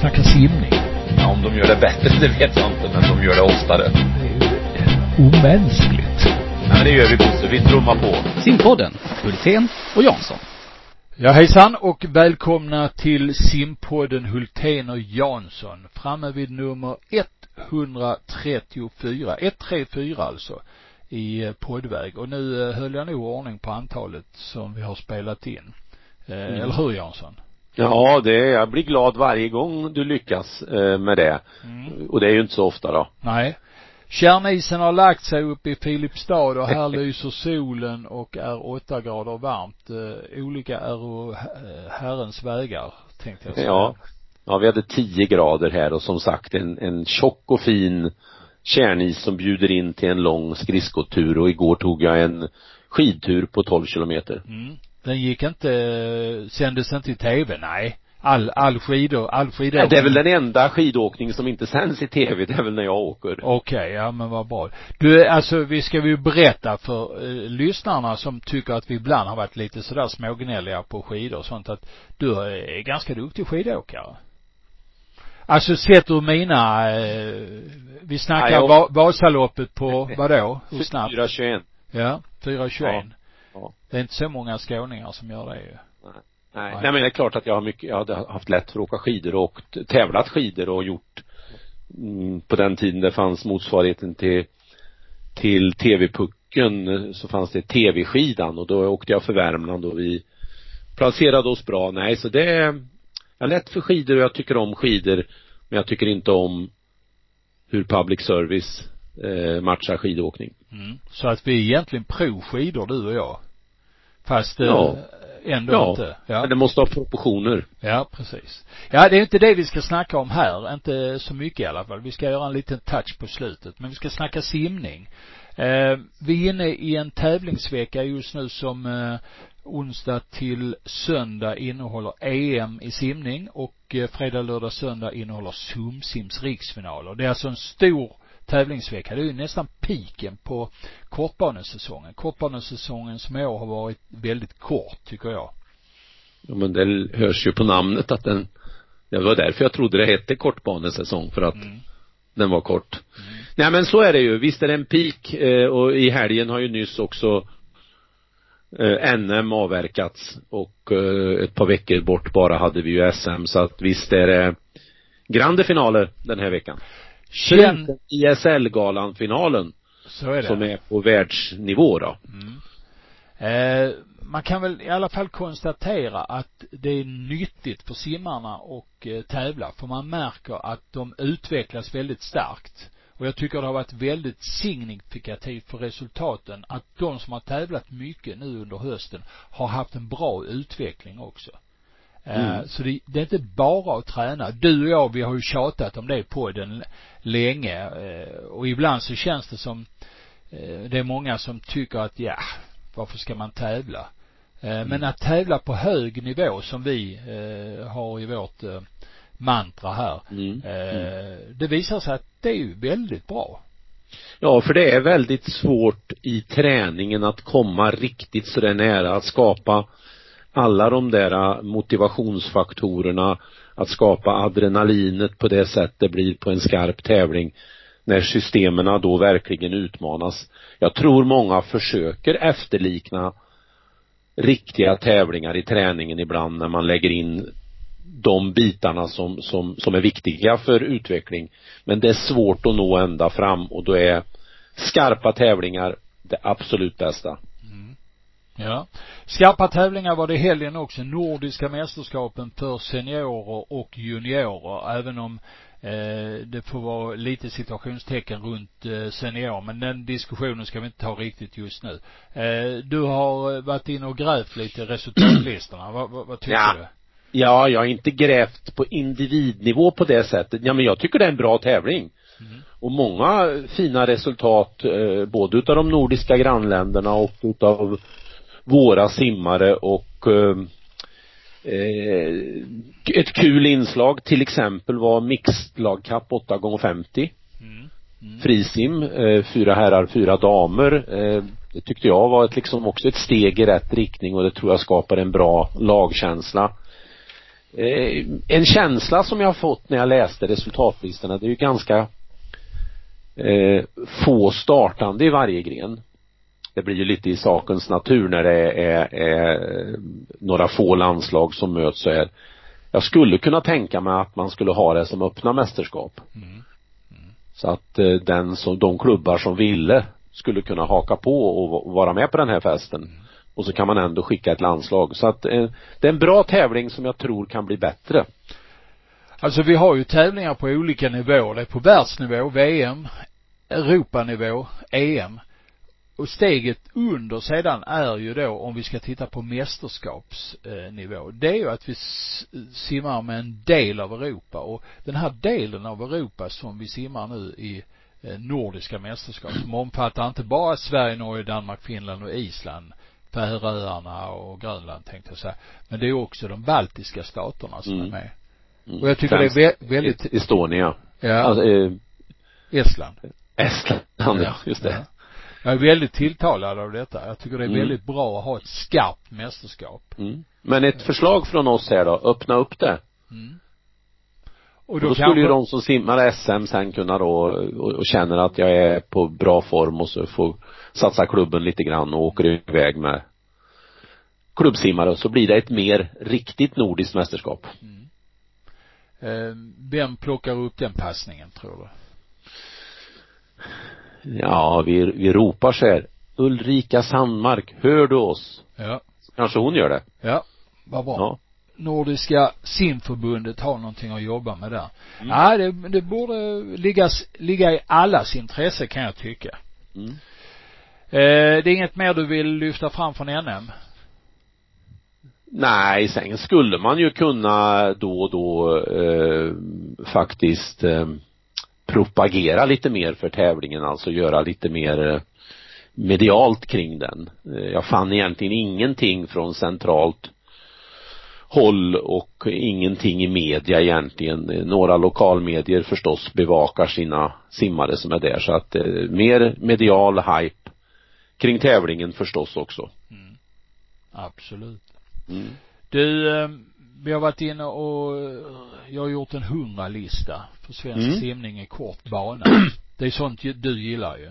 snacka simning. Ja, om de gör det bättre, det vet jag inte, men de gör det oftare. Det är omänskligt. Ja, men det gör vi Bosse, vi trummar på. Simpodden, Hultén och Jansson. Ja hejsan och välkomna till simpodden Hultén och Jansson. Framme vid nummer 134, 134 alltså, i eh, poddväg. Och nu eh, höll jag nog ordning på antalet som vi har spelat in. Eh, Mm. Eller hur Jansson? Ja, det, jag blir glad varje gång du lyckas eh, med det. Mm. Och det är ju inte så ofta då. Nej. Kärnisen har lagt sig upp i Filipstad och här lyser solen och är åtta grader varmt. Eh, olika är eh, Herrens vägar, tänkte jag säga. Ja. Ja, vi hade 10 grader här och som sagt en, en tjock och fin kärnis som bjuder in till en lång skridskotur och igår tog jag en skidtur på 12 kilometer. Mm. Den gick inte, eh, sändes inte i tv, nej. All, all skidor, all skidor. Ja, det är väl den enda skidåkning som inte sänds i tv, det är väl när jag åker. Okej, ja men vad bra. Du, alltså vi ska ju berätta för eh, lyssnarna som tycker att vi ibland har varit lite sådär smågnälliga på skidor och sånt att du är ganska duktig skidåkare. Alltså sett ur mina, eh, vi snackar Ja, jag- Va- Vasaloppet på, vadå? Hur snabbt? 4.21. Ja, 4.21. Ja. Det är inte så många skåningar som gör det ju. Nej. Nej. Nej men det är klart att jag har mycket, jag hade haft lätt för att åka skidor och tävlat skidor och gjort mm, på den tiden det fanns motsvarigheten till till TV-pucken så fanns det TV-skidan och då åkte jag för Värmland och vi placerade oss bra. Nej så det är, jag har lätt för skidor och jag tycker om skidor men jag tycker inte om hur public service eh, matchar skidåkning. Mm. Så att vi är egentligen pro skidor du och jag. Fast eh, Ja. ändå Ja. inte. Ja. Men det måste ha proportioner. Ja, precis. Ja, det är inte det vi ska snacka om här. Inte så mycket i alla fall. Vi ska göra en liten touch på slutet. Men vi ska snacka simning. Eh, vi är inne i en tävlingsvecka just nu som eh, onsdag till söndag innehåller EM i simning och eh, fredag, lördag, söndag innehåller Sumsims riksfinaler. Det är alltså en stor tävlingsvecka. Det är ju nästan piken på kortbanesäsongen. Kortbanesäsongen som i år har varit väldigt kort, tycker jag. Ja men det hörs ju på namnet att den det var därför jag trodde det hette kortbanesäsong för att Mm. den var kort. Nej men så är det ju. Visst är det en peak eh, och i helgen har ju nyss också eh, NM avverkats och eh, ett par veckor bort bara hade vi ju SM så att visst är det grande finaler den här veckan. Känn, Förutom ISL-galan finalen så är det. som är på världsnivå då. Mm. Eh, man kan väl i alla fall konstatera att det är nyttigt för simmarna och eh, tävla för man märker att de utvecklas väldigt starkt. Och jag tycker det har varit väldigt signifikativt för resultaten att de som har tävlat mycket nu under hösten har haft en bra utveckling också. Eh, Mm. Så det, det är inte bara att träna. Du och jag, vi har ju tjatat om det på den länge eh, och ibland så känns det som eh, det är många som tycker att ja, varför ska man tävla? Eh, Men att tävla på hög nivå som vi har i vårt mantra här, Mm. eh, det visar sig att det är ju väldigt bra. Ja, för det är väldigt svårt i träningen att komma riktigt så där nära att skapa alla de där äh, motivationsfaktorerna, att skapa adrenalinet på det sätt det blir på en skarp tävling när systemen då verkligen utmanas. Jag tror många försöker efterlikna riktiga tävlingar i träningen ibland när man lägger in de bitarna som, som, som är viktiga för utveckling. Men det är svårt att nå ända fram och då är skarpa tävlingar det absolut bästa. Ja. Skarpa tävlingar var det i helgen också. Nordiska mästerskapen för seniorer och juniorer. Även om eh, det får vara lite situationstecken runt eh, senior. Men den diskussionen ska vi inte ta riktigt just nu. Eh, du har eh, varit inne och grävt lite resultatlistorna. vad, vad, vad tycker Ja. du? Ja, jag har inte grävt på individnivå på det sättet. Ja, men jag tycker det är en bra tävling. Mm. Och många fina resultat, eh, både utav de nordiska grannländerna och utav våra simmare och eh, eh, ett kul inslag till exempel var mixed lagkapp 8 gånger 50 Mm. Mm. frisim, eh, fyra herrar, fyra damer. Eh, det tyckte jag var ett, liksom också ett steg i rätt riktning och det tror jag skapar en bra lagkänsla. Eh, en känsla som jag har fått när jag läste resultatlistorna, det är ju ganska eh, få startande i varje gren. Det blir ju lite i sakens natur när det är, är, är några få landslag som möts så här. Jag skulle kunna tänka mig att man skulle ha det som öppna mästerskap. Mm. Mm. Så att eh, den som, de klubbar som ville skulle kunna haka på och vara med på den här festen. Mm. Och så kan man ändå skicka ett landslag. Så att eh, det är en bra tävling som jag tror kan bli bättre. Alltså vi har ju tävlingar på olika nivåer. Det är på världsnivå, VM, Europanivå, EM. Och steget under sedan är ju då, om vi ska titta på mästerskapsnivå, det är ju att vi simmar med en del av Europa och den här delen av Europa som vi simmar nu i eh, nordiska mästerskap som omfattar inte bara Sverige, Norge, Danmark, Finland och Island, Färöarna och Grönland tänkte jag säga. Men det är också de baltiska staterna som mm. är med. Mm. Och jag tycker Främst det är väldigt Estonia. Ja. Alltså, eh, Estland. Estland, ja, just det. Ja. Jag är väldigt tilltalad av detta. Jag tycker det är mm. väldigt bra att ha ett skarpt mästerskap. Mm. Men ett förslag från oss här då, öppna upp det. Mm. Och då, och då skulle ju de som simmar SM sen kunna då och, och känner att jag är på bra form och så får satsa klubben lite grann och åker iväg med klubbsimmare så blir det ett mer riktigt nordiskt mästerskap. Mm. Eh, vem plockar upp den passningen tror du? Ja, vi, vi ropar så här. Ulrika Sandmark, hör du oss? Ja. Kanske hon gör det. Ja, vad bra. Ja. Nordiska simförbundet har någonting att jobba med där. Mm. Ja, det, det borde liggas, ligga i allas intresse kan jag tycka. Mm. Eh, det är inget mer du vill lyfta fram från NM? Nej, sen skulle man ju kunna då och då eh, faktiskt eh, propagera lite mer för tävlingen, alltså göra lite mer eh, medialt kring den. Eh, jag fann egentligen ingenting från centralt håll och ingenting i media egentligen. Några lokalmedier förstås bevakar sina simmare som är där så att eh, mer medial hype kring tävlingen förstås också. Mm. Absolut. Mm. Du, eh, vi har varit inne och jag har gjort en hundralista för svensk mm. simning i kort bana. Det är sånt du gillar ju.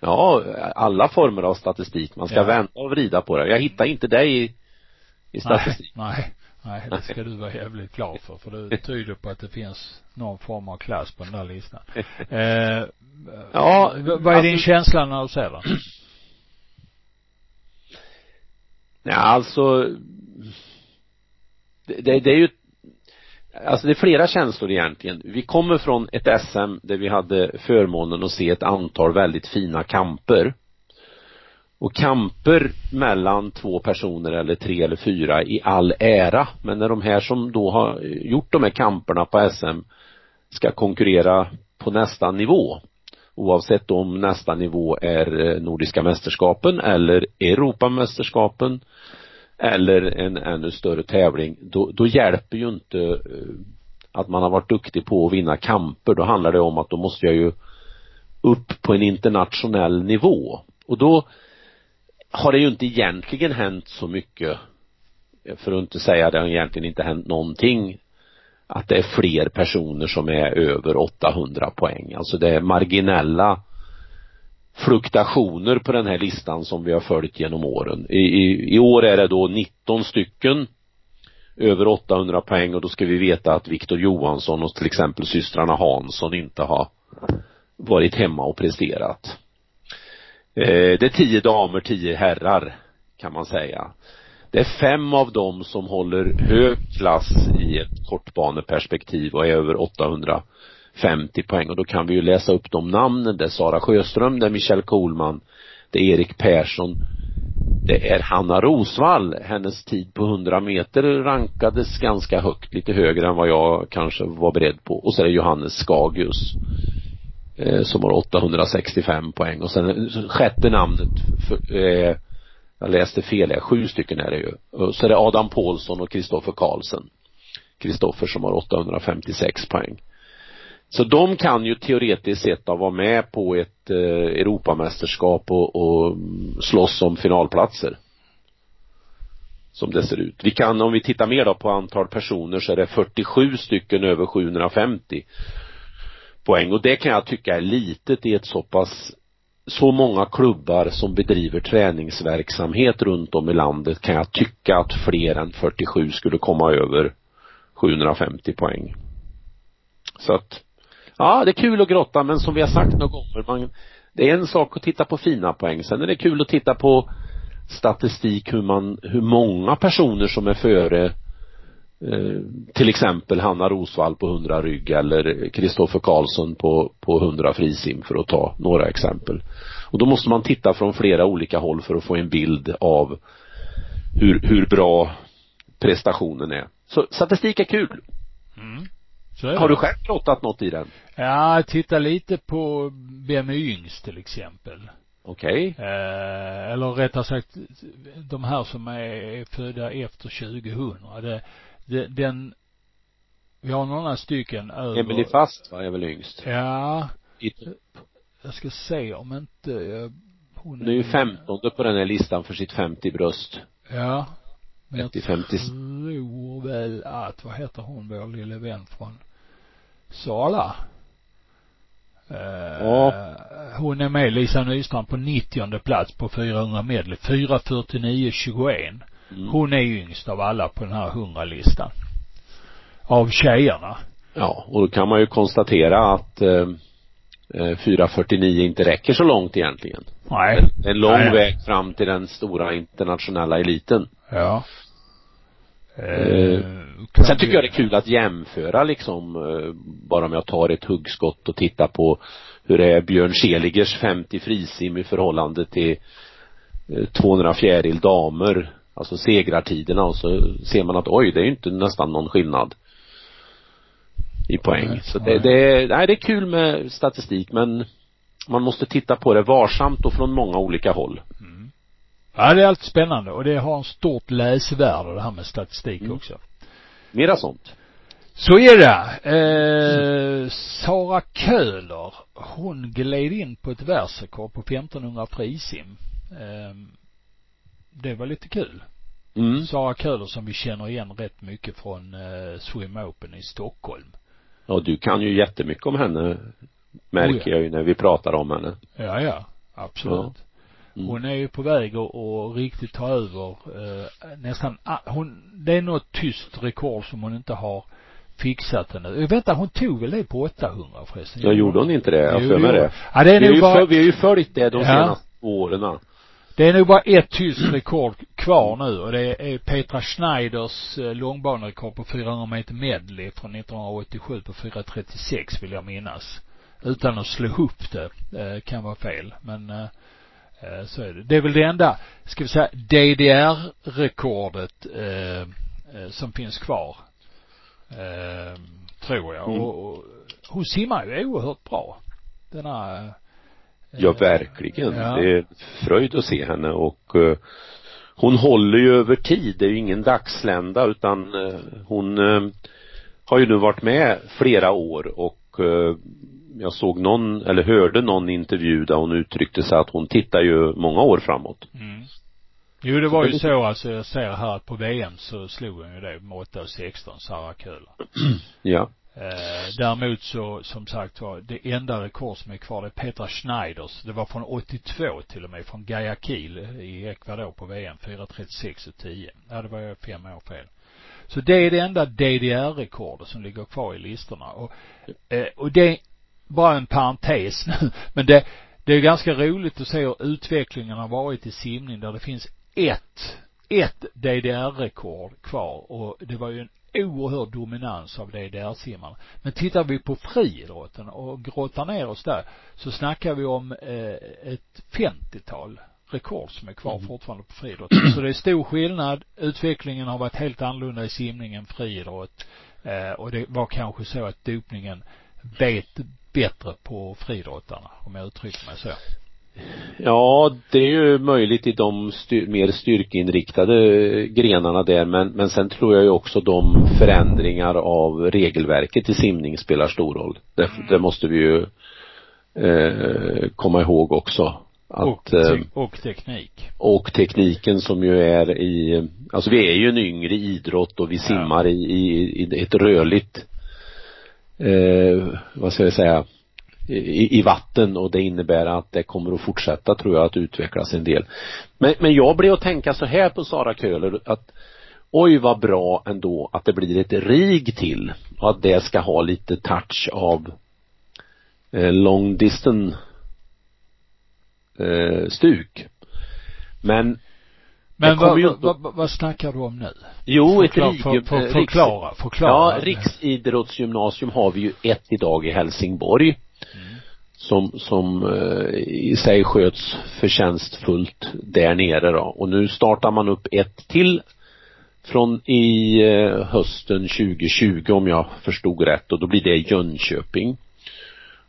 Ja, alla former av statistik. Man ska ja. vända och vrida på det. Jag hittar inte dig i, i statistik. Nej, nej. Nej, det ska du vara jävligt glad för, för det tyder på att det finns någon form av klass på den där listan. Eh, ja. Vad är din alltså, känsla när du ser den? Ja, alltså det, det är ju Alltså det är flera känslor egentligen. Vi kommer från ett SM där vi hade förmånen att se ett antal väldigt fina kamper. Och kamper mellan två personer eller tre eller fyra i all ära, men när de här som då har gjort de här kamperna på SM ska konkurrera på nästa nivå, oavsett om nästa nivå är eh, Nordiska mästerskapen eller Europamästerskapen eller en ännu större tävling, då, då hjälper ju inte eh, att man har varit duktig på att vinna kamper. Då handlar det om att då måste jag ju upp på en internationell nivå. Och då har det ju inte egentligen hänt så mycket, för att inte säga att det har egentligen inte hänt någonting, att det är fler personer som är över 800 poäng. Alltså det är marginella fluktuationer på den här listan som vi har följt genom åren. I, i, i år är det då 19 stycken över 800 poäng och då ska vi veta att Viktor Johansson och till exempel systrarna Hansson inte har varit hemma och presterat. Eh, det är tio damer, tio herrar kan man säga. Det är fem av dem som håller hög klass i ett kortbaneperspektiv och är över 800 50 poäng och då kan vi ju läsa upp de namnen. Det är Sara Sjöström, det är Michelle Kohlman, det är Erik Persson, det är Hanna Rosvall. Hennes tid på 100 meter rankades ganska högt, lite högre än vad jag kanske var beredd på. Och så är det Johannes Skagius eh, som har 865 poäng och sen sjätte namnet för, eh, jag läste fel här, sju stycken är det ju. Och så är det Adam Paulsson och Kristoffer Karlsson. Kristoffer som har 856 poäng. Så de kan ju teoretiskt sett vara med på ett eh, Europamästerskap och, och slåss om finalplatser. som det ser ut. Vi kan, om vi tittar mer då på antal personer så är det 47 stycken över 750 poäng och det kan jag tycka är litet i ett så pass så många klubbar som bedriver träningsverksamhet runt om i landet kan jag tycka att fler än 47 skulle komma över 750 poäng. Så att, ja det är kul att grotta men som vi har sagt några gånger, man, det är en sak att titta på fina poäng, sen är det kul att titta på statistik hur man, hur många personer som är före eh, till exempel Hanna Rosvall på 100 rygg eller Kristoffer Karlsson på, på 100 frisim för att ta några exempel. Och då måste man titta från flera olika håll för att få en bild av hur, hur bra prestationen är. Så statistik är kul. Mm. Har du själv plottat något i den? Ja, titta lite på vem är yngst till exempel. Okej. Okay. Eh, eller rättare sagt, de här som är födda efter 2000. Det, det, den, vi har några stycken över. Emelie Fast va, är väl yngst? Ja. I, jag ska se om inte jag, hon är ju femtonde på den här listan för sitt 50 bröst. Ja. Men jag 50. tror väl att, vad heter hon, vår lille vän från Sala? Ja. Hon är med, Lisa Nystrand, på 90 plats på 400 medley. 4.49.21. Mm. Hon är yngst av alla på den här 100-listan. Av tjejerna. Ja, och då kan man ju konstatera att eh, 4.49 inte räcker så långt egentligen. Nej. Är en lång Nej. väg fram till den stora internationella eliten. Ja. Eh, sen tycker jag det är kul att jämföra liksom, eh, bara om jag tar ett huggskott och tittar på hur det är Björn Seligers 50 frisim i förhållande till eh, 200 fjäril damer, alltså segrartiderna och så ser man att oj, det är ju inte nästan någon skillnad i poäng. Nej, så det, det, nej, det är kul med statistik men man måste titta på det varsamt och från många olika håll. Mm. Ja, det är alltid spännande och det har en stort läsvärde det här med statistik mm. också. Mera sånt. Så är det. Eh, Sara Köhler, hon gled in på ett världsrekord på 1500 frisim. Eh, det var lite kul. Mm. Sara Köhler som vi känner igen rätt mycket från eh, Swim Open i Stockholm. Ja, du kan ju jättemycket om henne, märker oh ja. jag ju när vi pratar om henne. Ja, ja. Absolut. Ja. Mm. Hon är ju på väg att, att riktigt ta över eh, nästan, ah, hon, det är något tyst rekord som hon inte har fixat ännu. Vänta, hon tog väl det på 800 förresten? Ja, gjorde hon inte det? Jag för mig det. Ja, det är vi, nog bara... För, vi har ju följt det de ja. senaste åren. Det är nog bara ett tyskt rekord kvar nu och det är Petra Schneiders eh, långbanerekord på 400 meter medley från 1987 på 4.36 vill jag minnas. Utan att slå ihop det, eh, kan vara fel. Men eh, så är det. Det är väl det enda, ska vi säga, DDR-rekordet eh, som finns kvar. Eh, tror jag. Mm. Och, och hon simmar ju oerhört bra. Den här Ja, verkligen. Ja. Det är fröjd att se henne och uh, hon håller ju över tid. Det är ju ingen dagslända utan uh, hon uh, har ju nu varit med flera år och jag såg någon, eller hörde någon intervju där hon uttryckte sig att hon tittar ju många år framåt. Mm. Jo, det var ju så alltså, jag ser här att på VM så slog hon ju det med 8.16, Sara Köhler. ja. Eh, däremot så, som sagt var, det enda rekord som är kvar det är Petra Schneiders. Det var från 82 till och med, från Guayaquil i Ecuador på VM, 4.36 och 10. Ja, det var ju fem år fel. Så det är det enda DDR-rekordet som ligger kvar i listorna. Och, eh, och det bara en parentes nu, men det, det är ganska roligt att se hur utvecklingen har varit i simning där det finns ett, ett DDR-rekord kvar och det var ju en oerhörd dominans av DDR-simmarna. Men tittar vi på friidrotten och grottar ner oss där så snackar vi om eh, ett 50-tal rekord som är kvar mm. fortfarande på friidrotten. Så det är stor skillnad. Utvecklingen har varit helt annorlunda i simning än friidrott. Eh, och det var kanske så att dopningen bet bättre på friidrottarna, om jag uttrycker mig så. Ja, det är ju möjligt i de styr, mer styrkeinriktade grenarna där men, men sen tror jag ju också de förändringar av regelverket i simning spelar stor roll. Det, det måste vi ju eh, komma ihåg också. att och, te eh, och teknik. och tekniken som ju är i, alltså vi är ju en yngre idrott och vi simmar i, i, i ett rörligt, eh, vad ska jag säga, i, i vatten och det innebär att det kommer att fortsätta tror jag att utvecklas en del. Men, men jag blev att tänka så här på Sara Köhler att oj vad bra ändå att det blir ett RIG till och att det ska ha lite touch av eh, long distance eh, stuk. Men men vad, ju vad, vad, vad snackar du om nu? Jo, ett Förklara- RIG, för, för, eh, förklara, förklara. Ja, riksidrottsgymnasium har vi ju ett idag i Helsingborg. Som, som eh, i sig sköts förtjänstfullt där nere då. Och nu startar man upp ett till från i eh, hösten 2020 om jag förstod rätt och då blir det Jönköping.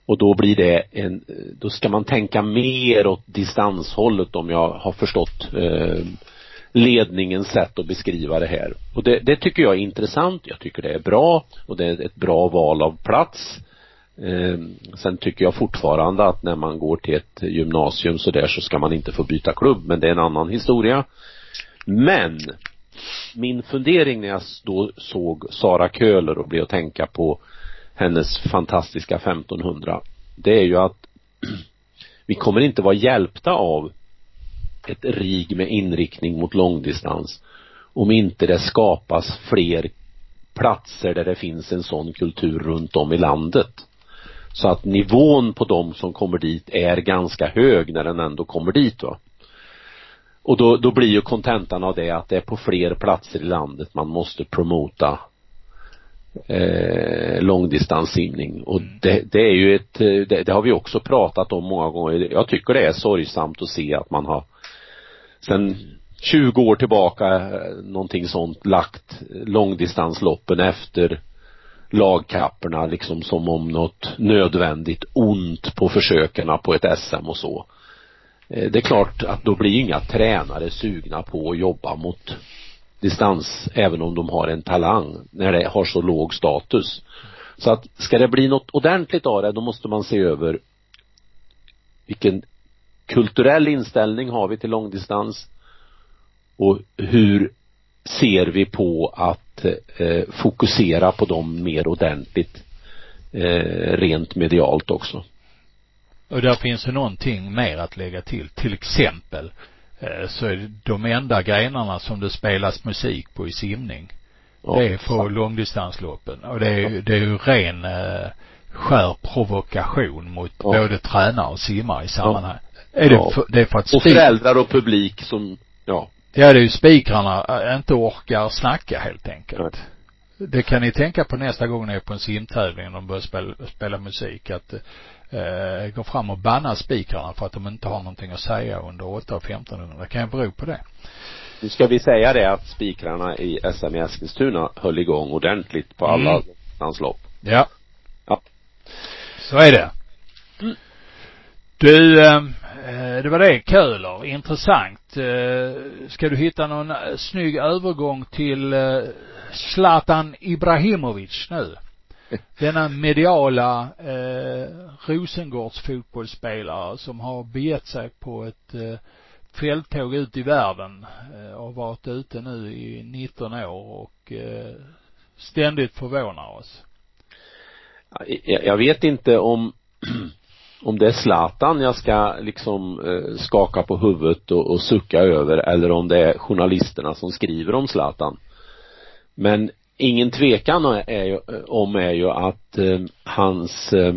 Och då blir det en, då ska man tänka mer åt distanshållet om jag har förstått eh, ledningens sätt att beskriva det här. Och det, det tycker jag är intressant, jag tycker det är bra och det är ett bra val av plats. Eh, sen tycker jag fortfarande att när man går till ett gymnasium så där så ska man inte få byta klubb, men det är en annan historia. Men min fundering när jag då såg Sara Köhler och blev att tänka på hennes fantastiska 1500, det är ju att vi kommer inte vara hjälpta av ett RIG med inriktning mot långdistans om inte det skapas fler platser där det finns en sån kultur runt om i landet. Så att nivån på de som kommer dit är ganska hög när den ändå kommer dit va. Och då, då blir ju kontentan av det att det är på fler platser i landet man måste promota eh, långdistanssimning och det, det är ju ett, eh, det, det har vi också pratat om många gånger. Jag tycker det är sorgsamt att se att man har sen 20 år tillbaka någonting sånt lagt långdistansloppen efter lagkapporna liksom som om något nödvändigt ont på försökerna på ett SM och så. Eh, det är klart att då blir inga tränare sugna på att jobba mot distans även om de har en talang när det har så låg status. Så att ska det bli något ordentligt av det då måste man se över vilken kulturell inställning har vi till långdistans och hur ser vi på att eh, fokusera på dem mer ordentligt eh, rent medialt också. Och där finns det någonting mer att lägga till. Till exempel eh, så är de enda grenarna som det spelas musik på i simning. Ja, det är på långdistansloppen. Och det är, ju- det är ju ren eh, skär provokation mot Ja. både tränare och simmare i sammanhang. Är det, Ja. för, det är för att Och föräldrar och publik som, ja, ja det är ju spikrarna äh, inte orkar snacka helt enkelt. Det kan ni tänka på nästa gång ni är på en simtävling och de börjar spela, spela musik att eh, gå fram och banna spikrarna för att de inte har någonting att säga under 8 och 1500. Det kan ju bero på det. nu ska vi säga det att spikrarna i SM i Eskilstuna höll igång ordentligt på alla Mm. danslopp. Ja. Ja. Så är det. Mm. Du, eh, det var det. Köhler. Intressant. Eh, ska du hitta någon eh, snygg övergång till eh, Zlatan Ibrahimovic nu? Denna mediala eh, Rosengårds fotbollsspelare som har begett sig på ett eh, fälttåg ut i världen eh, och varit ute nu i 19 år och eh, ständigt förvånar oss. Jag vet inte om om det är Zlatan jag ska liksom eh, skaka på huvudet och, och sucka över eller om det är journalisterna som skriver om Zlatan. Men ingen tvekan är ju, eh, om är ju att eh, hans eh,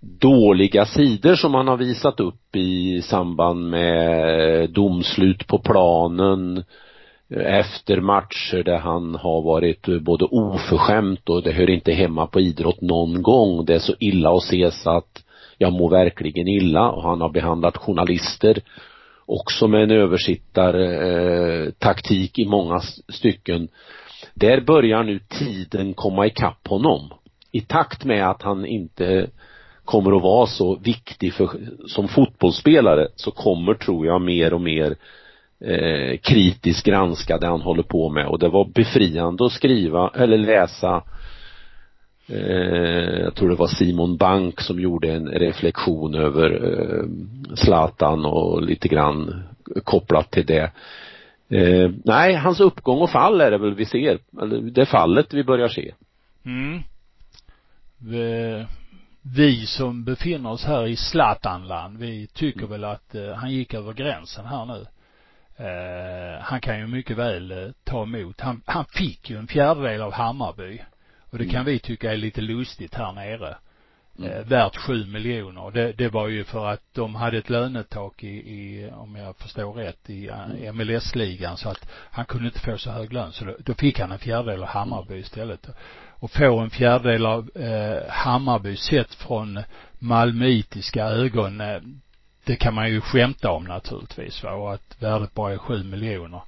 dåliga sidor som han har visat upp i samband med eh, domslut på planen efter matcher där han har varit både oförskämt och det hör inte hemma på idrott någon gång. Det är så illa att se så att jag mår verkligen illa och han har behandlat journalister också med en översittar eh, taktik i många stycken. Där börjar nu tiden komma ikapp honom. I takt med att han inte kommer att vara så viktig för, som fotbollsspelare så kommer, tror jag, mer och mer eh, kritiskt granska det han håller på med och det var befriande att skriva eller läsa eh, jag tror det var Simon Bank som gjorde en reflektion över eh, Zlatan och lite grann kopplat till det. Eh, nej, hans uppgång och fall är det väl vi ser, eller det fallet vi börjar se. Mm. Vi, vi som befinner oss här i Zlatanland, vi tycker väl att eh, han gick över gränsen här nu. Eh, han kan ju mycket väl eh, ta emot. Han, han fick ju en fjärdedel av Hammarby. Och det kan vi tycka är lite lustigt här nere. Eh, värt sju miljoner. Det, det var ju för att de hade ett lönetak i, i om jag förstår rätt, i eh, MLS-ligan så att han kunde inte få så hög lön. Så då, då fick han en fjärdedel av Hammarby istället. Och få en fjärdedel av eh, Hammarby sett från malmöitiska ögon, eh, det kan man ju skämta om naturligtvis va, och att värdet bara är sju miljoner.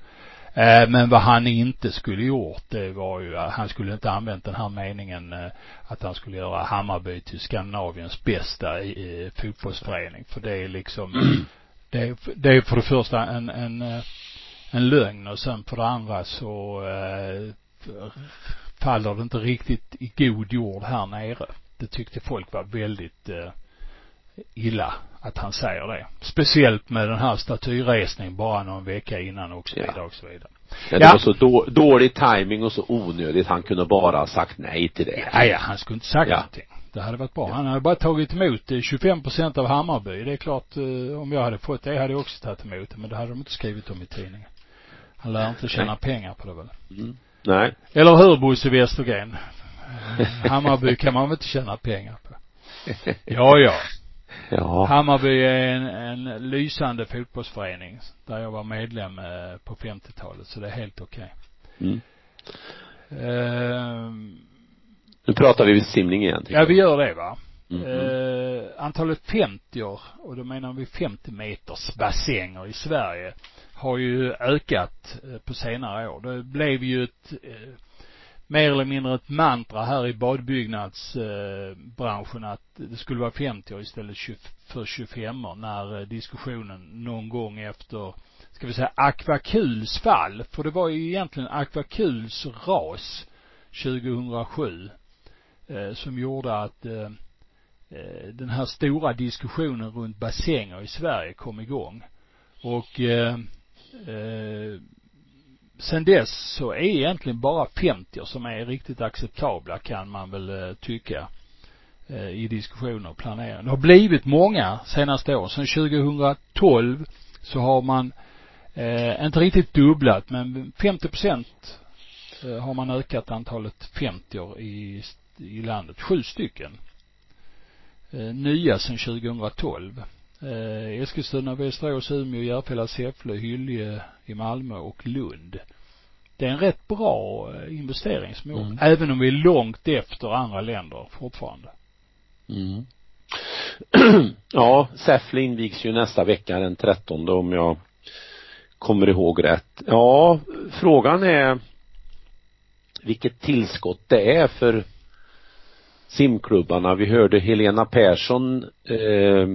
Eh, men vad han inte skulle gjort, det var ju, att han skulle inte använt den här meningen eh, att han skulle göra Hammarby till Skandinaviens bästa i, fotbollsförening. För det är liksom, det är, det är för det första en, en, eh, en lögn och sen för det andra så eh, faller det inte riktigt i god jord här nere. Det tyckte folk var väldigt eh, illa att han säger det. Speciellt med den här statyresningen bara någon vecka innan och så vidare och så vidare. Ja, det ja. var så då, dålig timing och så onödigt. Han kunde bara ha sagt nej till det. Ja, ja han skulle inte sagt ja. någonting. Det hade varit bra. Ja. Han hade bara tagit emot 25 procent av Hammarby. Det är klart, eh, om jag hade fått det hade jag också tagit emot det. Men det hade de inte skrivit om i tidningen. Han lär inte tjäna nej. pengar på det väl. Mm. Nej. Eller hur Bosse Westergren? Hammarby kan man väl inte tjäna pengar på? Ja, ja. Ja. Hammarby är en, en lysande fotbollsförening där jag var medlem eh, på 50-talet så det är helt okej. Okay. Mm. Uh, nu pratar vi simning igen. Ja, vi gör det va. Mm. Uh, antalet 50 och då menar vi 50 meters bassänger i Sverige har ju ökat uh, på senare år. Det blev ju ett mer eller mindre ett mantra här i badbyggnadsbranschen att det skulle vara 50 år istället för 25 år när eh, diskussionen någon gång efter, ska vi säga Akvakuls fall, för det var ju egentligen Akvakuls ras 2007 eh, som gjorde att eh, eh, den här stora diskussionen runt bassänger i Sverige kom igång. Och eh, eh, sen dess så är egentligen bara 50 som är riktigt acceptabla kan man väl eh, tycka eh, i diskussioner och planering. Det har blivit många senaste åren. Sen 2012 så har man eh, inte riktigt dubblat men 50 procent eh, har man ökat antalet 50 i, i landet. Sju stycken. Eh, nya sen 2012 eh, Eskilstuna, Västerås, Umeå, Järfälla, Säffle, Hylje i Malmö och Lund. Det är en rätt bra eh, investeringsmål. Mm. Även om vi är långt efter andra länder fortfarande. Mm. ja, Säffle invigs ju nästa vecka den 13 om jag kommer ihåg rätt. Ja, frågan är vilket tillskott det är för simklubbarna. Vi hörde Helena Persson eh,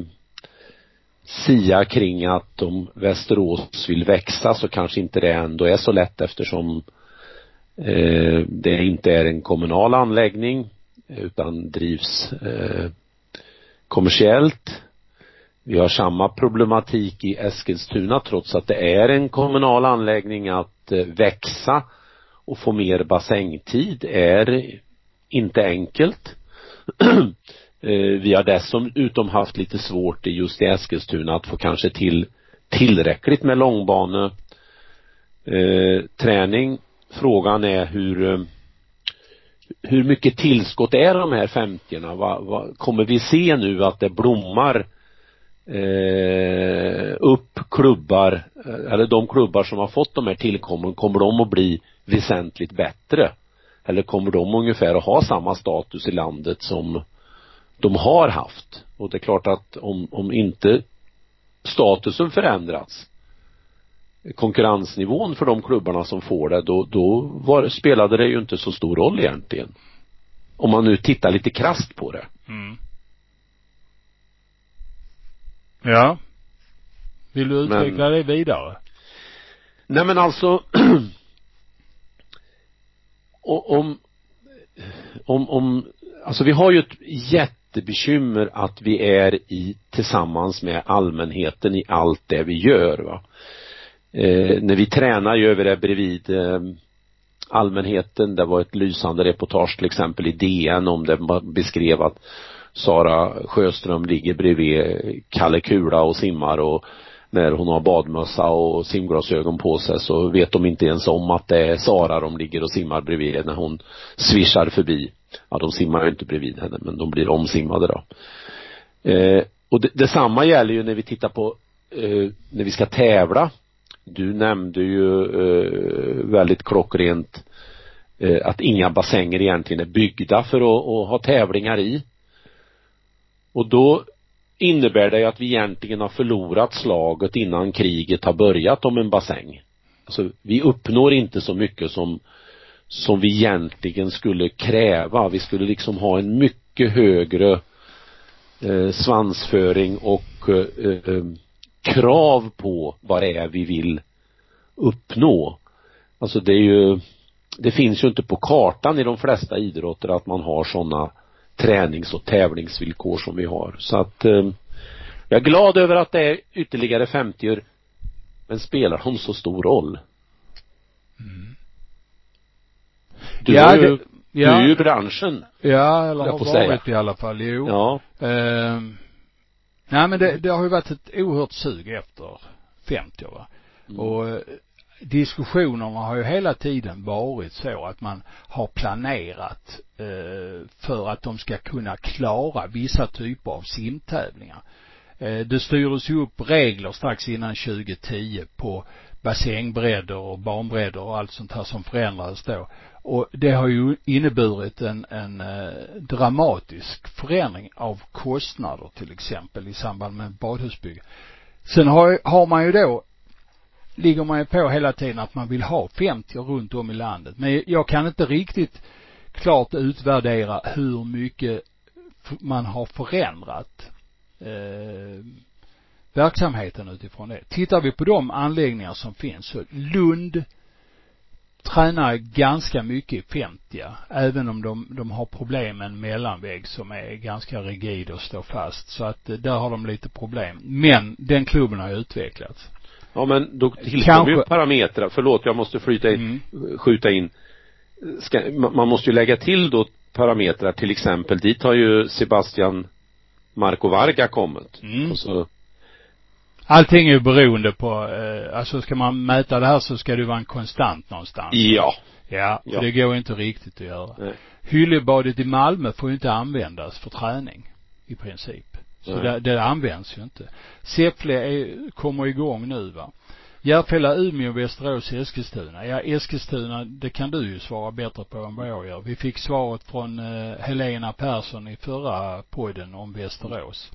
sia kring att om Västerås vill växa så kanske inte det ändå är så lätt eftersom eh, det inte är en kommunal anläggning utan drivs eh, kommersiellt. Vi har samma problematik i Eskilstuna trots att det är en kommunal anläggning att eh, växa och få mer bassängtid är inte enkelt. Eh, vi har dessutom haft lite svårt i just i Eskilstuna att få kanske till tillräckligt med långbane. Eh, träning. Frågan är hur eh, hur mycket tillskott är de här 50 va, va, kommer vi se nu att det blommar eh, upp klubbar eller de klubbar som har fått de här tillkommen kommer de att bli väsentligt bättre? Eller kommer de ungefär att ha samma status i landet som de har haft. Och det är klart att om, om inte statusen förändrats konkurrensnivån för de klubbarna som får det, då, då var, spelade det ju inte så stor roll egentligen. Om man nu tittar lite krast på det. Mm. Ja. Vill du utveckla men, det vidare? Nej men alltså om, om, om alltså vi har ju ett jättebekymmer att vi är i tillsammans med allmänheten i allt det vi gör va. Eh, när vi tränar gör vi det bredvid eh, allmänheten. Det var ett lysande reportage till exempel i DN om det man beskrev att Sara Sjöström ligger bredvid Kalle Kula och simmar och när hon har badmössa och simglasögon på sig så vet de inte ens om att det är Sara de ligger och simmar bredvid när hon svischar förbi. Ja, de simmar ju inte bredvid henne men de blir omsimmade då. Eh, och det, detsamma gäller ju när vi tittar på eh, när vi ska tävla. Du nämnde ju eh, väldigt klockrent eh, att inga bassänger egentligen är byggda för att, att ha tävlingar i. Och då innebär det ju att vi egentligen har förlorat slaget innan kriget har börjat om en bassäng. Alltså vi uppnår inte så mycket som som vi egentligen skulle kräva. Vi skulle liksom ha en mycket högre eh, svansföring och eh, eh, krav på vad det är vi vill uppnå. Alltså det är ju, det finns ju inte på kartan i de flesta idrotter att man har sådana tränings och tävlingsvillkor som vi har. Så att eh, jag är glad över att det är ytterligare 50 men spelar de så stor roll? Mm. Du Ja, har ju, det- du ja. är ju i branschen. Ja, eller har varit säga. i alla fall, jo. Ja. Ehm, nej men det, det har ju varit ett oerhört sug efter 50 va. Mm. Och eh, diskussionerna har ju hela tiden varit så att man har planerat eh, för att de ska kunna klara vissa typer av simtävlingar. Eh, det styrdes ju upp regler strax innan 2010 på bassängbredder och banbredder och allt sånt här som förändrades då. Och det har ju inneburit en, en eh, dramatisk förändring av kostnader till exempel i samband med badhusbygge. Sen har, har man ju då ligger man ju på hela tiden att man vill ha 50 runt om i landet. Men jag kan inte riktigt klart utvärdera hur mycket man har förändrat eh, verksamheten utifrån det. Tittar vi på de anläggningar som finns så Lund tränar ganska mycket i 50 även om de, de har problem med en mellanvägg som är ganska rigid och står fast. Så att eh, där har de lite problem. Men den klubben har utvecklats. Ja men då tillkommer ju parametrar, förlåt jag måste flyta in, skjuta in. Ska, ma- man måste ju lägga till då parametrar till exempel, dit har ju Sebastian Marco Varga kommit. Mm. Och så, Allting är ju beroende på, eh, alltså ska man mäta det här så ska det vara en konstant någonstans. ja. Ja, Ja. det går inte riktigt att göra. Nej. Hyllebadet i Malmö får ju inte användas för träning i princip. Så det, det används ju inte. Säffle är, kommer igång nu va. Järfälla, Umeå, Västerås, Eskilstuna. Ja, Eskilstuna, det kan du ju svara bättre på än vad jag gör. Vi fick svaret från eh, Helena Persson i förra podden om Västerås.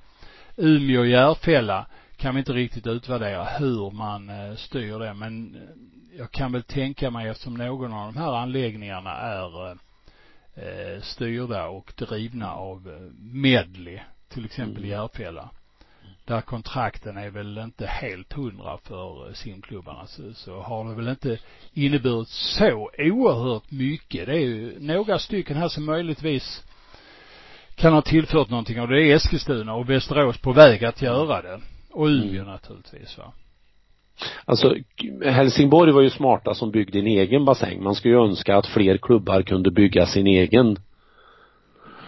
Umeå, Järfälla kan vi inte riktigt utvärdera hur man eh, styr det, men eh, jag kan väl tänka mig eftersom någon av de här anläggningarna är eh, styrda och drivna av Medley, till exempel i Mm. Järfälla. Där kontrakten är väl inte helt hundra för simklubbarna så, så har det väl inte inneburit så oerhört mycket. Det är ju några stycken här som möjligtvis kan ha tillfört någonting och det är Eskilstuna och Västerås på väg att göra det. Och Umeå naturligtvis va. Alltså Helsingborg var ju smarta som byggde en egen bassäng. Man skulle ju önska att fler klubbar kunde bygga sin egen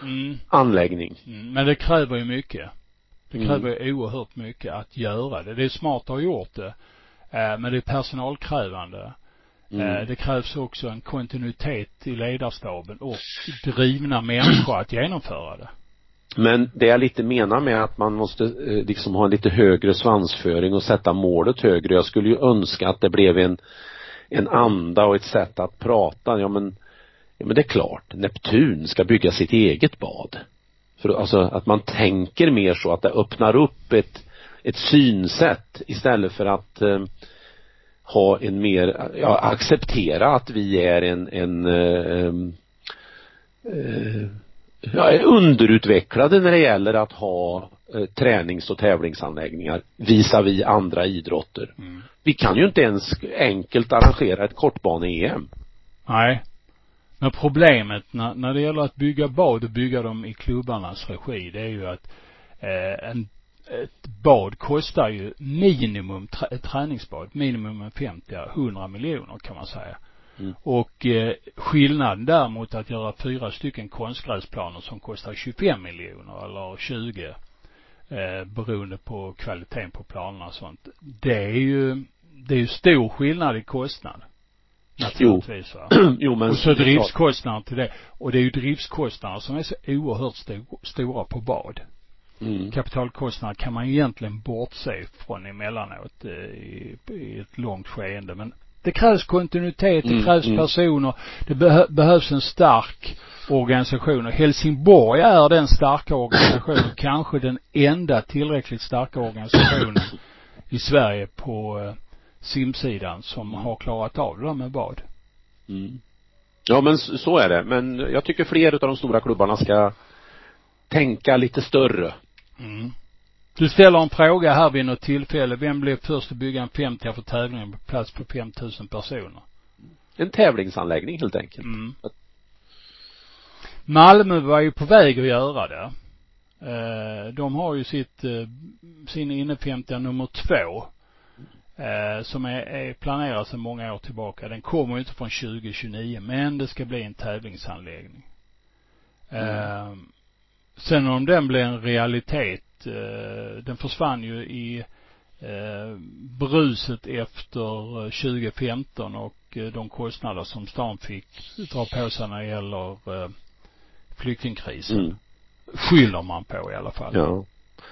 Mm. anläggning. Mm. Men det kräver ju mycket. Det Mm. kräver ju oerhört mycket att göra det. Det är smart att ha gjort det. Eh, men det är personalkrävande. Mm. Eh, det krävs också en kontinuitet i ledarstaben och drivna människor att genomföra det. Men det jag lite menar med att man måste eh, liksom ha en lite högre svansföring och sätta målet högre. Jag skulle ju önska att det blev en, en anda och ett sätt att prata. Ja men, ja men det är klart, Neptun ska bygga sitt eget bad. För alltså att man tänker mer så att det öppnar upp ett, ett synsätt istället för att eh, ha en mer, ja acceptera att vi är en, en eh, eh, eh ja, är underutvecklade när det gäller att ha eh, tränings och tävlingsanläggningar visavi andra idrotter. Mm. Vi kan ju inte ens enkelt arrangera ett kortbane-EM. Nej. Men problemet när, när det gäller att bygga bad och bygga dem i klubbarnas regi, det är ju att eh, en, ett bad kostar ju minimum, ett träningsbad, minimum 50-100 miljoner kan man säga. Mm. Och eh, skillnaden däremot att göra fyra stycken konstgräsplaner som kostar 25 miljoner eller 20 eh, beroende på kvaliteten på planerna och sånt. Det är ju, det är ju stor skillnad i kostnad. Naturligtvis va. jo men. Och så driftskostnader till det. Och det är ju driftskostnader som är så oerhört sto stora på bad. Mm. Kapitalkostnader kan man egentligen bortse från emellanåt eh, i, i ett långt skeende. Men det krävs kontinuitet, det mm, krävs mm. personer, det beh behövs en stark organisation och Helsingborg är den starka organisationen, kanske den enda tillräckligt starka organisationen i Sverige på eh, simsidan som mm. har klarat av det där med bad. Mm. Ja men så är det, men jag tycker fler av de stora klubbarna ska tänka lite större. Mm. Du ställer en fråga här vid något tillfälle. Vem blev först att bygga en 50 för tävlingen på plats på 5000 personer? En tävlingsanläggning helt enkelt. Mm. Malmö var ju på väg att göra det. Eh, de har ju sitt, eh, sin inne 50 nummer två. Eh, som är, är planerad sedan många år tillbaka. Den kommer ju inte från 2029 men det ska bli en tävlingsanläggning. Mm. Sen om den blir en realitet eh, den försvann ju i eh, bruset efter 2015 och eh, de kostnader som stan fick dra på sig när det gäller eh, flyktingkrisen. Mm. Skyller man på i alla fall. Ja.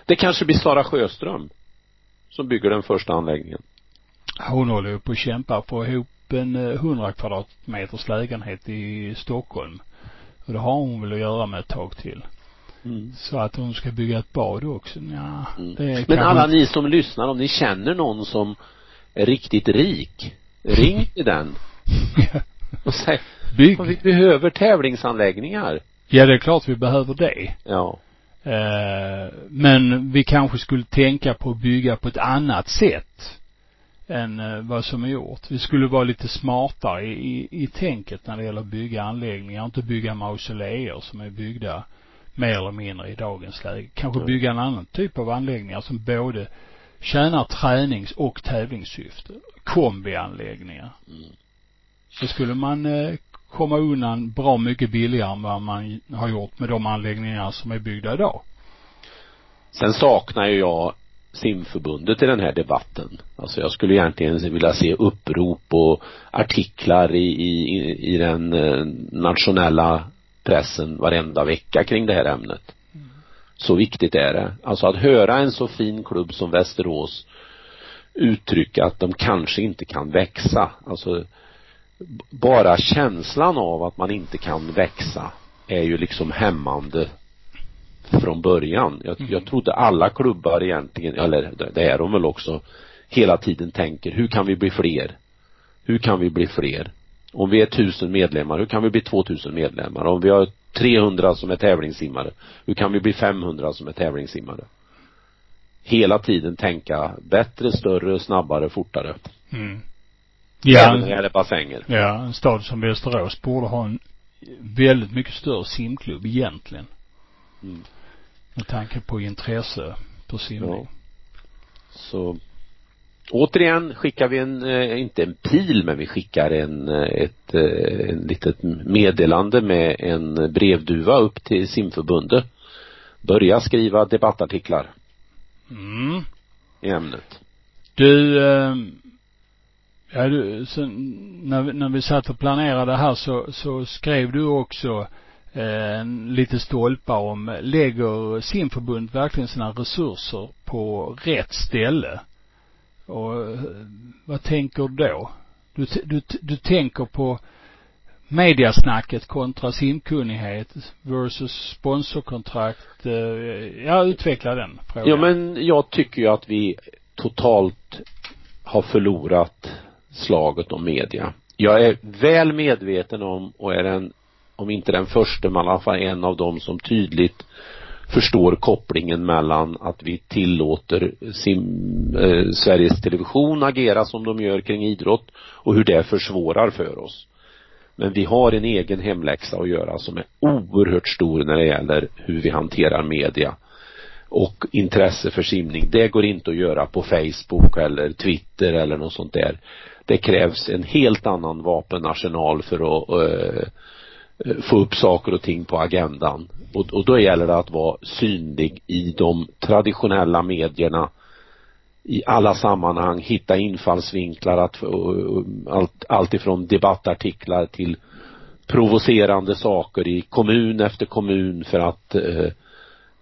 Det kanske blir Sara Sjöström som bygger den första anläggningen. Hon håller ju på att kämpa för att få ihop en 100 kvadratmeters lägenhet i Stockholm. Och det har hon väl att göra med ett tag till. Mm. Så att hon ska bygga ett bad också, ja, mm. det Men alla ni som lyssnar, om ni känner någon som är riktigt rik, ring till den. och säg, Bygg. vi behöver tävlingsanläggningar. Ja, det är klart vi behöver det. Ja. Eh, men vi kanske skulle tänka på att bygga på ett annat sätt än eh, vad som är gjort. Vi skulle vara lite smartare i, i, i tänket när det gäller att bygga anläggningar, inte bygga mausoleer som är byggda mer eller mindre i dagens läge. Kanske bygga en annan typ av anläggningar som både tjänar tränings och tävlingssyfte. Kombianläggningar. Mm. Så skulle man eh, komma undan bra mycket billigare än vad man har gjort med de anläggningar som är byggda idag. Sen saknar ju jag simförbundet i den här debatten. Alltså jag skulle egentligen vilja se upprop och artiklar i, i, i den eh, nationella pressen varenda vecka kring det här ämnet. Så viktigt är det. Alltså att höra en så fin klubb som Västerås uttrycka att de kanske inte kan växa. Alltså bara känslan av att man inte kan växa är ju liksom hämmande från början. Jag, mm. jag trodde alla klubbar egentligen, eller det är de väl också, hela tiden tänker hur kan vi bli fler? Hur kan vi bli fler? Om vi är tusen medlemmar, hur kan vi bli 2000 medlemmar? Om vi har 300 som är tävlingssimmare, hur kan vi bli 500 som är tävlingssimmare? Hela tiden tänka bättre, större, snabbare, fortare. Mm. Ja. Även när det gäller bassänger. Ja, en stad som Västerås borde ha en väldigt mycket större simklubb egentligen. Mm. Med tanke på intresse för simning. Ja. Så återigen skickar vi en, eh, inte en pil, men vi skickar en, eh, ett, eh, en litet meddelande med en brevduva upp till simförbundet. Börja skriva debattartiklar. Mm. I ämnet. Du, eh, ja du, så, när, när vi satt och planerade här så, så skrev du också eh, lite stolpar om, lägger simförbund verkligen sina resurser på rätt ställe? Och vad tänker du då? Du, du, du tänker på mediasnacket kontra simkunnighet versus sponsorkontrakt. Eh, ja, utveckla den frågan. Ja, men jag tycker ju att vi totalt har förlorat slaget om media. Jag är väl medveten om och är en, om inte den första, men i alla fall en av dem som tydligt förstår kopplingen mellan att vi tillåter sim, eh, Sveriges Television agera som de gör kring idrott och hur det försvårar för oss. Men vi har en egen hemläxa att göra som är oerhört stor när det gäller hur vi hanterar media och intresse för simning. Det går inte att göra på Facebook eller Twitter eller något sånt där. Det krävs en helt annan vapenarsenal för att eh Eh, få upp saker och ting på agendan. Och, och då gäller det att vara synlig i de traditionella medierna i alla sammanhang, hitta infallsvinklar, att, allt, allt ifrån debattartiklar till provocerande saker i kommun efter kommun för att eh,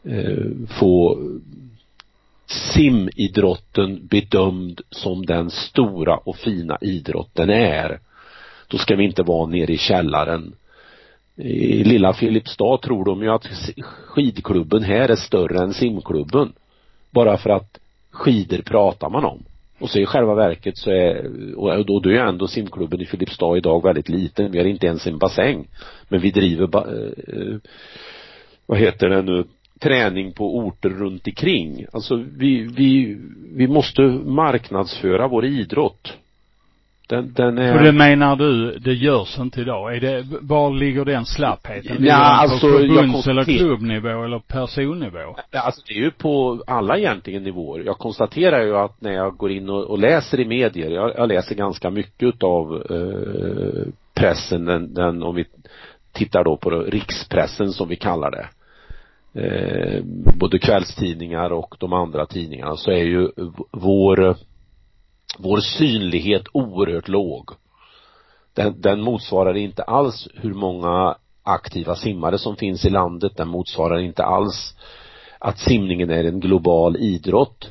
eh, få simidrotten bedömd som den stora och fina idrott den är. Då ska vi inte vara nere i källaren. I lilla Filipstad tror de ju att skidklubben här är större än simklubben. Bara för att skidor pratar man om. Och så i själva verket så är, och då, då är ändå simklubben i Filipstad idag väldigt liten. Vi har inte ens en bassäng. Men vi driver, ba, eh, vad heter det nu, träning på orter runt omkring. Alltså vi, vi, vi måste marknadsföra vår idrott. Den, den är... För det menar du, det görs inte idag? Är det, var ligger den slappheten? Ligger ja, den alltså, på förbunds eller klubbnivå eller personnivå? Alltså det är ju på alla egentligen nivåer. Jag konstaterar ju att när jag går in och, och läser i medier, jag, jag läser ganska mycket utav eh, pressen, den, den, om vi tittar då på rikspressen som vi kallar det. Eh, både kvällstidningar och de andra tidningarna så är ju vår vår synlighet oerhört låg. Den, den motsvarar inte alls hur många aktiva simmare som finns i landet. Den motsvarar inte alls att simningen är en global idrott.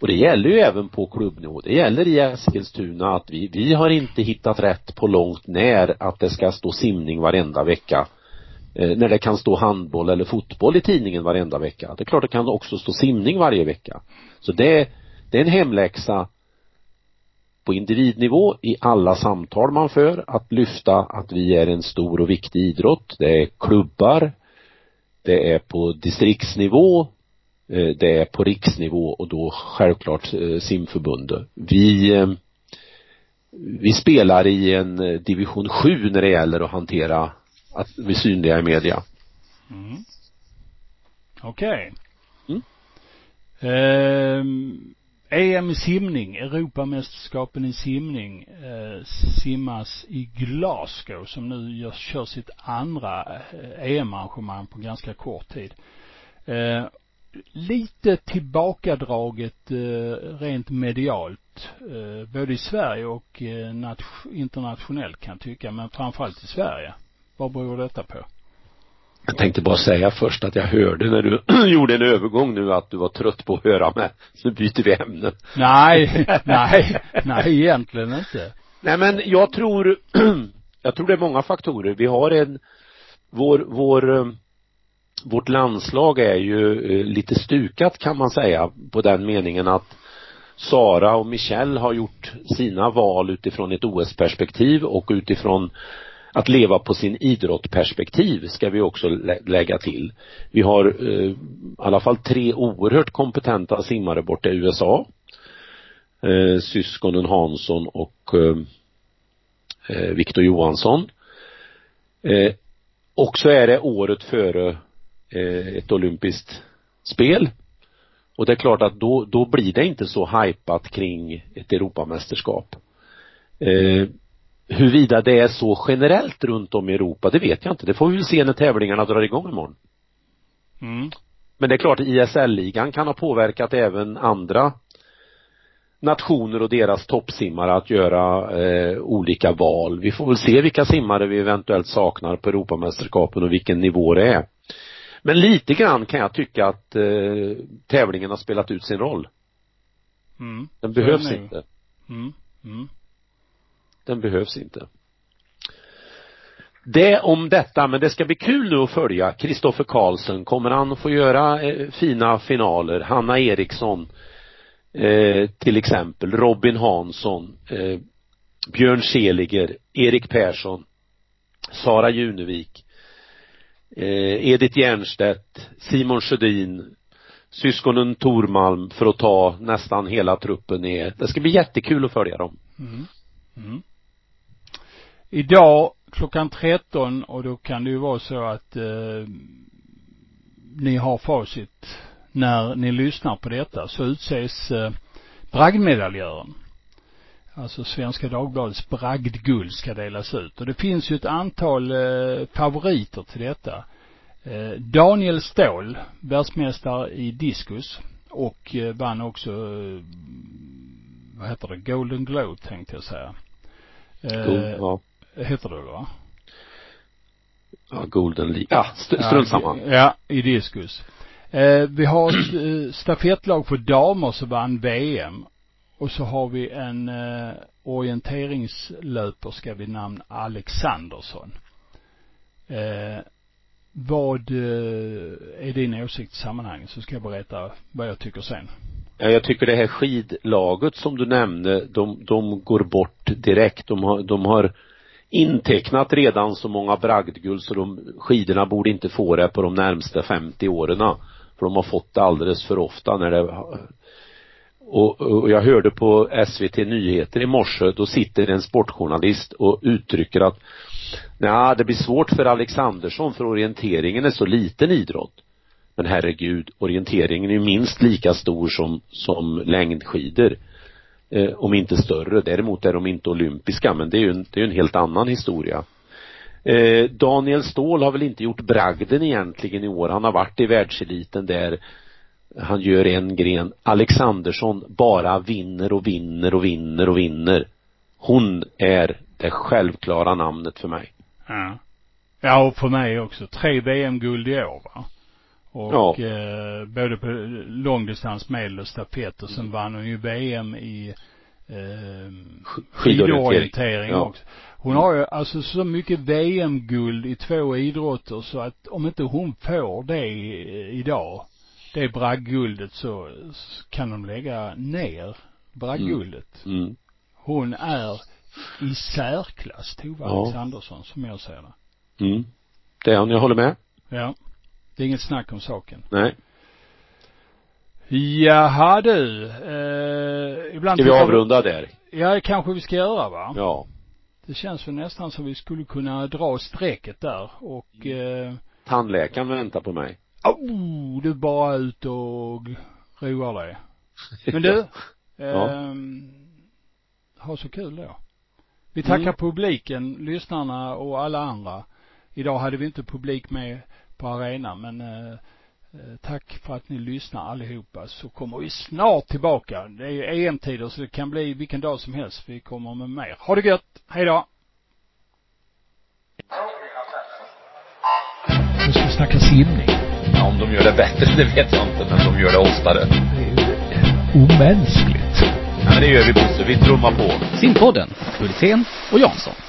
Och det gäller ju även på klubbnivå. Det gäller i Eskilstuna att vi, vi har inte hittat rätt på långt när att det ska stå simning varenda vecka. Eh, när det kan stå handboll eller fotboll i tidningen varenda vecka. Det är klart det kan också stå simning varje vecka. Så det, det är en hemläxa på individnivå i alla samtal man för att lyfta att vi är en stor och viktig idrott. Det är klubbar, det är på distriktsnivå, eh, det är på riksnivå och då självklart eh, simförbundet. Vi eh, vi spelar i en division 7 när det gäller att hantera att vi synliga i media. Mm. Okej. Okay. Mm. Um EM i simning, Europamästerskapen i simning, eh, simmas i Glasgow som nu gör, kör sitt andra eh, EM-arrangemang på ganska kort tid. Eh, lite tillbakadraget eh, rent medialt, eh, både i Sverige och eh, internationellt kan jag tycka, men framförallt i Sverige. Vad beror detta på? Jag tänkte bara säga först att jag hörde när du gjorde en övergång nu att du var trött på att höra med. Så nu byter vi ämne. Nej, nej, nej egentligen inte. Nej men jag tror, jag tror det är många faktorer. Vi har en, vår, vår, eh, vårt landslag är ju eh, lite stukat kan man säga på den meningen att Sara och Michelle har gjort sina val utifrån ett OS-perspektiv och utifrån att leva på sin idrottperspektiv ska vi också lä lägga till. Vi har eh, i alla fall tre oerhört kompetenta simmare borta i USA. Eh, syskonen Hansson och eh, eh Viktor Johansson. Eh, och så är det året före eh, ett olympiskt spel. Och det är klart att då, då blir det inte så hajpat kring ett Europamästerskap. Eh, Huruvida det är så generellt runt om i Europa, det vet jag inte. Det får vi väl se när tävlingarna drar igång imorgon. Mm. Men det är klart, ISL-ligan kan ha påverkat även andra nationer och deras toppsimmare att göra eh, olika val. Vi får väl se vilka simmare vi eventuellt saknar på Europamästerskapen och vilken nivå det är. Men lite grann kan jag tycka att eh, tävlingen har spelat ut sin roll. Mm. Den behövs inte. Mm. Mm. Den behövs inte. Det om detta, men det ska bli kul nu att följa Kristoffer Karlsson. Kommer han att få göra eh, fina finaler? Hanna Eriksson eh, till exempel, Robin Hansson, eh, Björn Seliger, Erik Persson, Sara Junevik, eh, Edith Jernstedt, Simon Sjödin, syskonen Tormalm för att ta nästan hela truppen ner. Det ska bli jättekul att följa dem. Mm. Mm. Idag klockan 13 och då kan det ju vara så att eh, ni har facit när ni lyssnar på detta så utses eh, bragdmedaljören. Alltså Svenska Dagbladets bragdguld ska delas ut. Och det finns ju ett antal eh, favoriter till detta. Eh, Daniel Ståhl, världsmästare i diskus och eh, vann också, eh, vad heter det, Golden Globe tänkte jag säga. Eh, ja. Heter det va? Ja, Golden League. Ja, st strunt samma. Ja, i diskus. Eh, vi har ett eh, stafettlag för damer som vann VM. Och så har vi en eh, orienteringslöperska vid namn Alexandersson. Eh, vad eh, är din åsikt i sammanhanget? Så ska jag berätta vad jag tycker sen. Ja, jag tycker det här skidlaget som du nämnde, de, de går bort direkt. De har, de har intecknat redan så många bragdguld så de skidorna borde inte få det på de närmsta 50 åren. För de har fått det alldeles för ofta när det och, och jag hörde på SVT Nyheter i morse, då sitter en sportjournalist och uttrycker att nej, det blir svårt för Alexandersson för orienteringen är så liten idrott. Men herregud, orienteringen är minst lika stor som, som längdskidor. Eh, om inte större. Däremot är de inte olympiska, men det är ju en, det är en helt annan historia. Eh, Daniel Ståhl har väl inte gjort bragden egentligen i år. Han har varit i världseliten där han gör en gren. Alexandersson bara vinner och vinner och vinner och vinner. Hon är det självklara namnet för mig. Ja. Ja, och för mig också. Tre VM-guld i år va? Och ja. eh, både på långdistans, medel och stafett och sen mm. vann hon ju VM i eh, skidorientering ja. också. Hon har ju alltså så mycket VM-guld i två idrotter så att om inte hon får det idag det bragdguldet så kan de lägga ner bragdguldet. Mm. Mm. Hon är i särklass Tove ja. Alexandersson som jag ser det. Mm. Det är hon, jag håller med. Ja. Det är inget snack om saken. Nej. Jaha du, eh, ibland Ska vi avrunda där? Ja, det kanske vi ska göra va? Ja. Det känns väl nästan som vi skulle kunna dra strecket där och eh, Tandläkaren väntar på mig. Oh, du bara ut och roar dig. Men du, ja. eh, ha så kul då. Vi tackar mm. publiken, lyssnarna och alla andra. Idag hade vi inte publik med på arenan men eh, eh, tack för att ni lyssnar allihopa så kommer vi snart tillbaka. Det är ju EM-tider så det kan bli vilken dag som helst. Vi kommer med mer. Ha det gött. Hej då. Nu ska vi snacka simning. Ja, om de gör det bättre, det vet jag inte, men de gör det oftare. Det är omänskligt. Ja, men det gör vi Bosse. Vi trummar på. Simpodden, Hultén och Jansson.